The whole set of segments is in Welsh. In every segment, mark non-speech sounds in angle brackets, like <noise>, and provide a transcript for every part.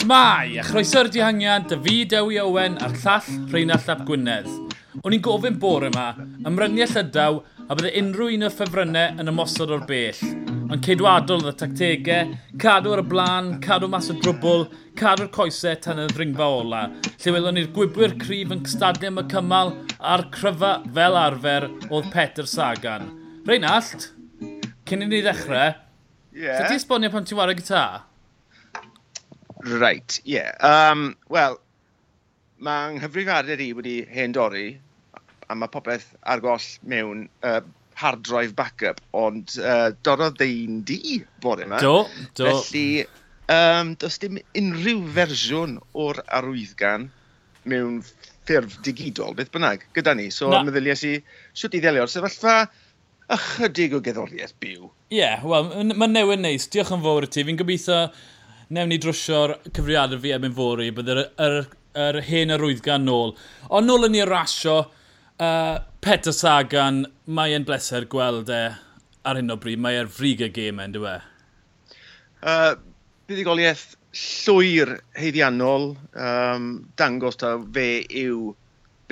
Shmai, a chroeso'r dihangiad, David Ewi Owen a'r llall Rheinald Llap Gwynedd. O'n i'n gofyn bore yma, ymryniau llydaw a bydde unrhyw un o ffefrynnau yn ymosod o'r bell ond ceidwadol y tactegau, cadw ar y blaen, cadw mas o drwbl, cadw'r coesau tan y ddringfa ola. Lle welon ni'r gwybwyr cryf yn stadium y cymal a'r cryfa fel arfer oedd Peter Sagan. Reinald, cyn i ni ddechrau, yeah. ti esbonio pan ti'n wario gitar? Right, ie. Yeah. Um, Wel, mae nghyfrifiadau i wedi hen dorri, a mae popeth ar goll mewn uh, hard-drive backup, ond uh, dorodd ddeun di bore yma. Do, do. Felly, um, does dim unrhyw fersiwn o'r arwyddgan mewn ffurf digidol, beth bynnag, gyda ni. So, Na. meddyliau si, siwt i ddelio'r sefyllfa, ychydig o geddoriaeth byw. Ie, yeah, wel, mae'n newid neis. Diolch yn fawr i ti. Fi'n gobeithio newn ni drwsio'r cyfriadau fi am yn fori, bydd yr, yr, yr hen arwyddgan nôl. Ond nôl yn ni rasio, uh, Peter Sagan, mae e'n bleser gweld e ar hyn o bryd. Mae e'r frig y gêm yn e? Uh, buddigoliaeth llwyr heiddiannol um, dangos ta fe yw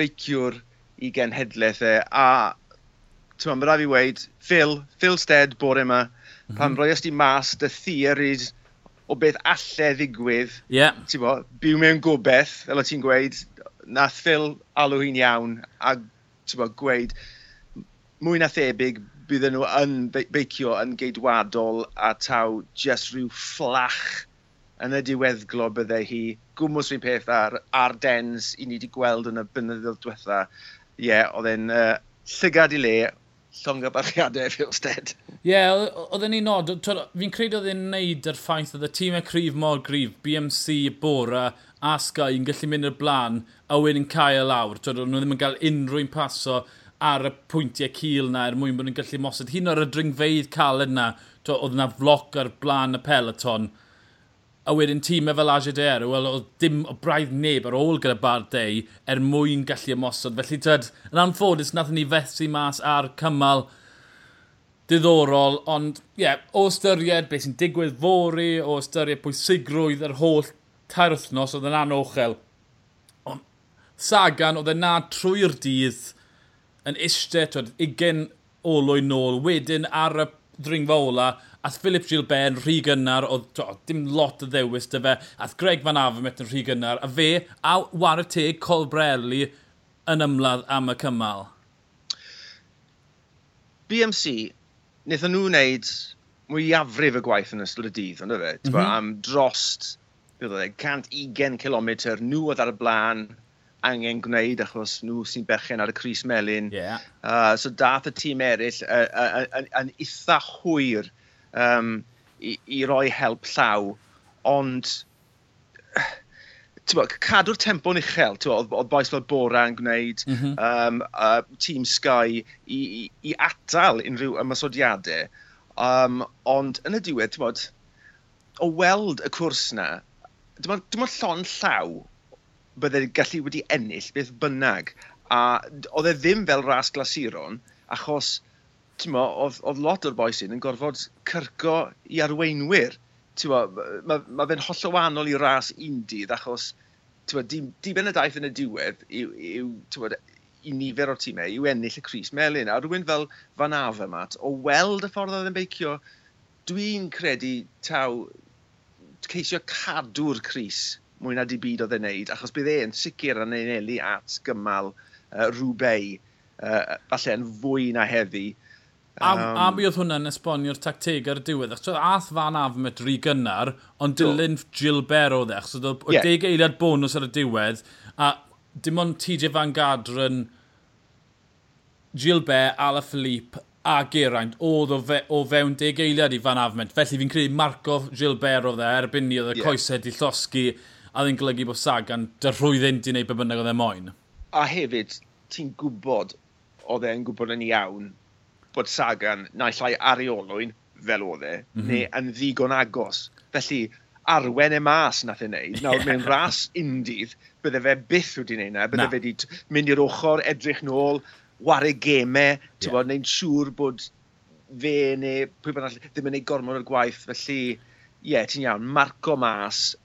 beiciwr i genhedlaeth e. A ti'n ma'n braf i weid, Phil, Phil Stead bore yma, mm -hmm. pan roi ysdi mas dy theories o beth alle ddigwydd. Yeah. Ti'n bo, byw mewn gobeth, fel o ti'n gweud, nath Phil alw hi'n iawn, a bod, gweud mwy na thebyg bydden nhw yn beicio yn geidwadol a taw just rhyw fflach yn y diweddglo bydde hi. Gwmwys rhywun peth ar, Ardens i ni wedi gweld yn y blynyddoedd diwetha. Ie, yeah, oedd e'n uh, llygad i le, llongyfarchiadau <laughs> Fiwsted. Ie, yeah, oedden ni'n nod. Fi'n credu oedd e'n neud yr ffaith oedd y tîm e cryf mor gryf, BMC, Bora a Sky yn gallu mynd i'r blaen a wedyn cael e lawr. Twyd, nhw ddim yn cael unrhyw'n paso ar y pwyntiau cil na er mwyn bod nhw'n gallu mosod. Hyn o'r y dringfeidd caled na, oedd yna floc ar blaen y peloton a wedyn tîmau fel AGDR, wel, oedd dim o braidd neb ar ôl gyda Bardet er mwyn gallu ymosod. Felly, tyd, yn anffodus, nath ni fethu mas ar cymal diddorol, ond, ie, yeah, o ystyried beth sy'n digwydd fori, o ystyried pwysigrwydd yr holl tair wythnos, oedd yn anochel. Ond, Sagan, oedd e na trwy'r dydd yn eistedd, twyd, 20 olwyn nôl, wedyn ar y ddringfa ola, Ath Philip Gilbert yn rhy gynnar, oedd dim lot o ddewis dy fe. Ath Greg Van Avermaet yn rhy gynnar, a fe a war y teg Colbrelli yn ymladd am y cymal. BMC, wnaethon nhw wneud mwyafrif y gwaith yn ystod y dydd, ond fe? Mm -hmm. Am drost, beth oedd e, 120 km, nhw oedd ar y blaen, angen gwneud achos nhw sy'n berchen ar y Cris Melin. Yeah. Uh, so dath y tîm eraill yn uh, uh, uh, uh, eitha hwyr um, i, i roi help llaw, ond bo, cadw'r tempo'n uchel, oedd boes fel Bora yn gwneud, mm -hmm. um, uh, Team Sky, i, i, i atal unrhyw ymysodiadau. Um, ond yn y diwedd, bod, o weld y cwrs na, dim ond llon llaw byddai gallu wedi ennill beth bynnag. A oedd e ddim fel ras glasuron, achos t'mo, oedd, oedd lot o'r boes yn gorfod cyrco i arweinwyr. T'mo, mae ma ma fe'n holl o wahanol i ras un dydd achos t'mo, di, di ben y daith yn y diwedd yw, yw t'mo, i nifer o'r tîmau yw ennill y Cris Melin. A rhywun fel Van Avermaet, o weld y ffordd oedd yn beicio, dwi'n credu taw ceisio cadw'r Cris mwy na di byd oedd e'n neud, achos bydd e'n sicr yn ei at gymal uh, rhywbeth uh, falle yn fwy na heddi. A, um, a mi oedd hwnna'n esbonio'r tacteg ar y diwedd. Achos ath fan afmet rhy gynnar, ond dilyn Gilbert oedd e. Achos oedd yeah. deg eiliad bonus ar y diwedd. A dim ond TJ Van Gadron, Gilbert, Ala Philippe a Geraint oedd o, fe, o fewn deg eiliad i fan afment. Felly fi'n credu Marco Gilbert oedd e erbyn ni oedd y yeah. coesau di llosgu a ddyn golygu bod Sagan dy rhwyddyn e di wneud be bynnag oedd e moyn. A hefyd, ti'n gwybod oedd e'n gwybod yn iawn bod Sagan naill ai olwyn fel oedd e, mm -hmm. neu yn ddigon agos. Felly, arwen e mas nath ei wneud. <laughs> Nawr, mewn ras undydd, bydde fe byth wedi wneud na. Bydde na. fe wedi mynd i'r ochr, edrych nôl, wario gemau, yeah. bod, neu'n siŵr bod fe neu pwy bynnag ddim yn gwneud gormod o'r gwaith. Felly, ie, yeah, ti'n iawn, marco mas,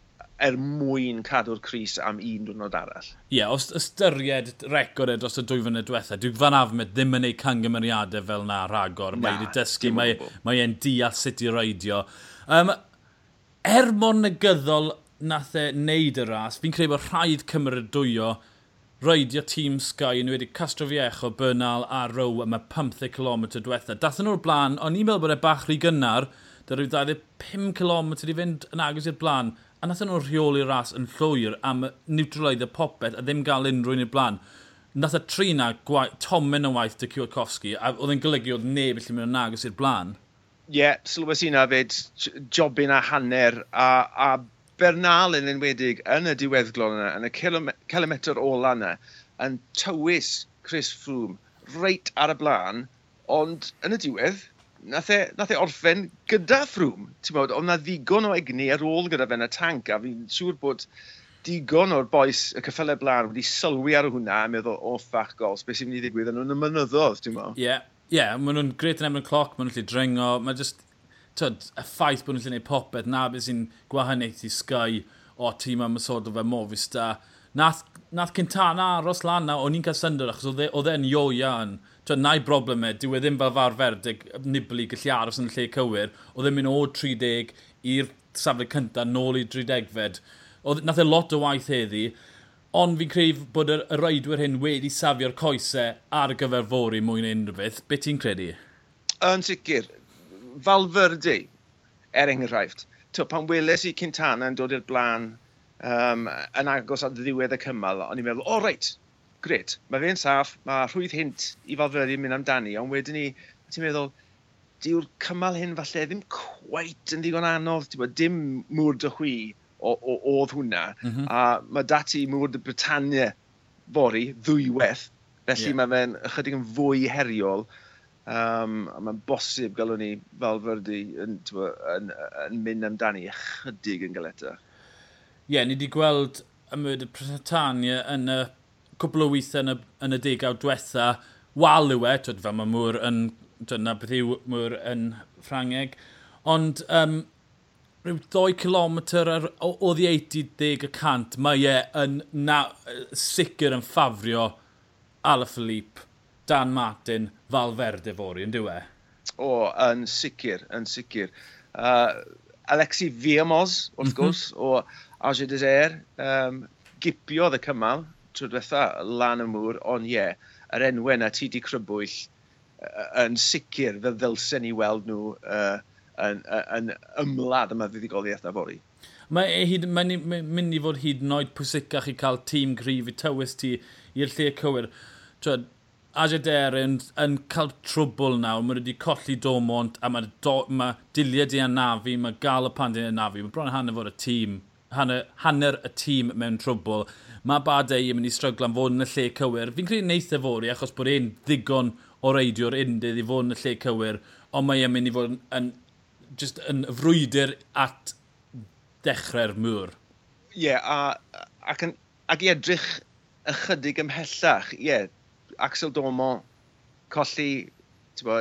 er mwyn cadw'r Cris am un diwrnod arall. Ie, yeah, os ystyried record e dros y dwy fynedd diwethaf, dwi'n fan afmed ddim yn ei cangymeriadau fel na rhagor. Mae wedi dysgu, mae, mae e'n deall sut i reidio. Um, er mor negyddol nath e wneud y ras, fi'n credu bod rhaid cymrydwyo reidio tîm Sky yn wedi Castro Viejo, Bernal a Row am y 15 km diwethaf. Dathen nhw'r blaen, ond i'n meddwl bod e bach rhy gynnar, da rhyw 25 km i fynd yn agos i'r blaen a nath nhw'n rheoli ras yn llwyr am neutralaidd y popeth a ddim gael unrhyw un i'r blaen. Nath y tri na tomen y waith dy Cwiatkowski a oedd yn golygu oedd neb lle mynd yn agos i'r blaen. Ie, yeah, sylwes i na fyd, jobyn a hanner a, a Bernal yn enwedig yn y diweddglon yna, yn y kilometr ola yna, yn tywys Chris Froome reit ar y blaen, ond yn y diwedd, nath e, nath e orffen gyda ffrwm. Ti'n bod, ond na ddigon o egni ar ôl gyda fe yn y tank, a fi'n siŵr bod digon o'r boes y cyffylau blaen wedi sylwi ar hwnna a meddwl, o oh, ffach gols, beth sy'n mynd i ddigwydd yn nhw'n y mynyddodd, ti'n bod. Ie, yeah. yeah, maen nhw'n gret yn emryd cloc, maen nhw'n lle dringo, mae just, tyd, y ffaith bod nhw'n lle gwneud popeth, na beth sy'n gwahaniaethu Sky o tîm am y sod o fe Movistar. Nath, nath Cintana aros lan na, o'n i'n cael syndod achos oedd e, e'n ioia yn. Ioian Twa, na i broblem e, dyw e ddim fel farfer, Nibli gallu aros yn y lle cywir, oedd e'n mynd o 30 i'r safle cynta nôl i 30fed. Oedd, nath e lot o waith heddi, ond fi'n credu bod y, y reidwyr hyn wedi safio'r coesau ar gyfer fori mwy na unrhyw beth. Be ti'n credu? Yn sicr, Falferdi, er enghraifft, Tw, pan weles i Cintana yn dod i'r blaen um, yn agos at ddiwedd y cymal, o'n i'n meddwl, o oh, reit, Gret, mae fe'n saff, mae rhwydd hint i Falfyri mynd amdani, ond wedyn ni, ti'n meddwl, diw'r cymal hyn falle ddim cweit yn ddigon anodd, ti'n meddwl, dim mwr dy chwi o, o, oedd hwnna, mm -hmm. a mae dati mwr dy Britannia fori ddwyweth, felly yeah. mae fe'n ychydig yn fwy heriol, Um, a mae'n bosib galwn ni fel fyrdi yn, twa, yn, yn, mynd amdani ychydig yn galeta. Ie, yeah, ni wedi gweld y mwyd y Britannia yn y cwbl o weithiau yn y, yn y degawd diwetha, wal yw e, twyd fel mae Mŵr yn, dyna beth yw Mŵr yn Ffrangeg, ond um, rhyw 2 km ar, o ddi 80 cant, mae e yn na, sicr yn ffafrio Alaphilippe, Dan Martin, Falferde fori, yn diwe? O, yn sicr, yn sicr. Uh, Alexi Fiamos, wrth mhm. gwrs, mm -hmm. o Arge Deser, um, gipiodd y cymal tro diwetha lan y mŵr, ond ie, yeah, yr enwau na ti di Crybwyll, uh, yn sicr fe ddylsen ni weld nhw uh, yn, yn, ymladd yma fuddugoliaeth na fori. Mae e hyd, mae'n mynd i fod hyd yn oed pwysicach i cael tîm grif i tywys ti i'r lle cywir. Twyd, Ajader yn, yn cael trwbl nawr, mae wedi colli domont a mae, do, mae diliad i anafu, mae gael y pandau i anafu, mae bron hanner fod y tîm, hanner, hanner y tîm mewn trwbl mae Badei yn mynd i stryglan fod yn y lle cywir. Fi'n credu neitha e fori achos bod e'n ddigon o reidiwr undydd i fod yn y lle cywir, ond mae e'n mynd i fod yn, yn, just yn frwydr at dechrau'r mŵr. Ie, yeah, a, ac, yn, ac i edrych ychydig ymhellach, ie, yeah, Axel Domo colli bo,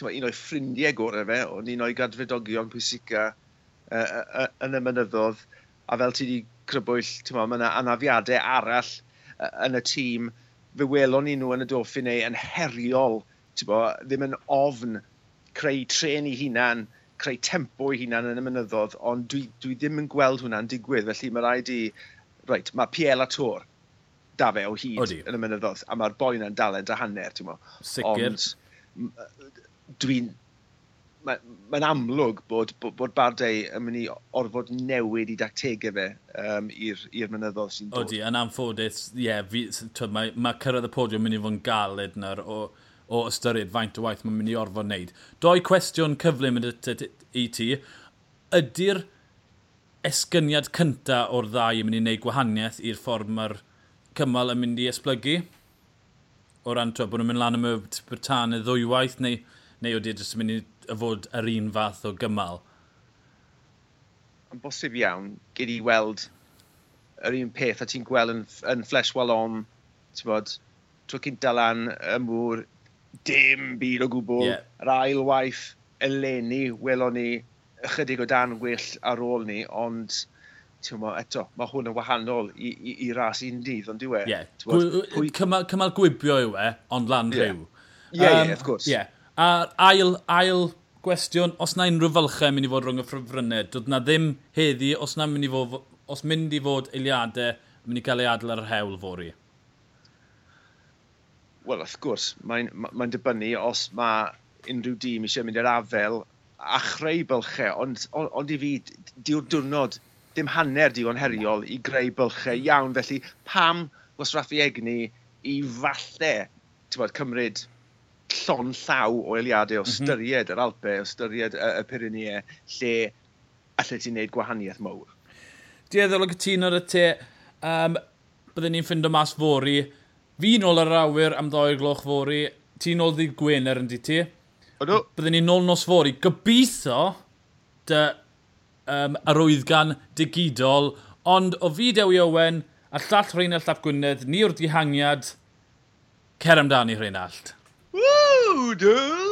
bo, un o'i ffrindiau gorau fe, ond un o'i gadfridogion pwysica uh, uh, uh, yn y mynyddodd, a fel ti wedi Crybwyll, ma, mae yna anafiadau arall uh, yn y tîm. Fe welon ni nhw yn y Dauphiné yn heriol, bo, ddim yn ofn creu tren i hunan, creu tempo i hunan yn y mynyddodd, ond dwi, dwi ddim yn gweld hwnna'n digwydd, felly mae rhaid i... Reit, mae Piel a Tor da fe o hyd Odi. yn y mynyddodd, a mae'r boi yna'n dalent a hanner, ti'n mo. Sicr. Ond dwi'n mae'n ma amlwg bod, bod, bod Bardei yn mynd i orfod newid i dactegau fe um, i'r mynyddodd sy'n dod. Odi, yn amffodus, ie, yeah, mae, mae cyrraedd y podiwm mynd i fod yn galed nawr o, o ystyried faint o waith mae'n mynd i orfod wneud. Doi cwestiwn cyflym i ti. Ydy'r esgyniad cynta o'r ddau yn mynd i wneud gwahaniaeth i'r ffordd mae'r cymal yn mynd i esblygu? O ran twa, bod nhw'n mynd lan am y Britannia ddwywaith neu, neu ydy'r e jyst yn mynd i y fod yr un fath o gymal? Yn bosib iawn, gyd i weld yr un peth a ti'n gweld yn, yn Flesh Wallon, ti'n bod, trwy cynt lan y mŵr, dim byd o gwbl, yeah. yr ail waith eleni welon ni ychydig o dan gwell ar ôl ni, ond mo, eto, mae hwn yn wahanol i, i, i ras un dydd, ond diwe. Yeah. Pwy... cymal, cymal gwibio yw e, ond lan yeah. rhyw. Ie, yeah, um, yeah, of course. Yeah. A ail, ail gwestiwn, os na unrhyw fylchau mynd i fod rhwng y ffrifrynnau, dod na ddim heddi, os na mynd i fod, os mynd i fod eiliadau, mynd i cael ei adl ar yr hewl fori? Wel, wrth gwrs, mae'n mae, mae dibynnu os mae unrhyw dîm eisiau mynd i'r afel a chreu bylchau, ond, ond, ond i fi, diw'r diwrnod, dim hanner digon heriol i greu bylchau iawn, felly pam os egni i falle bod, cymryd llon llaw o eiliadau o mhm. styried mm -hmm. yr Alpe, o styried y, y Pyrenea, lle allai ti'n neud gwahaniaeth mowr. Dieddol o gytuno ar y te, um, byddwn ni'n ffindo mas fori. Fi nôl ar yr awyr am ddoi'r gloch fori, ti'n nôl ddi Gwener yn di ti. Odw. Byddwn ni'n nôl nos fori. Gobeithio dy um, arwyddgan digidol, ond o fi Dewi Owen a llall Rheinald Llap Gwynedd, ni o'r dihangiad, cer amdani Rheinald. dude.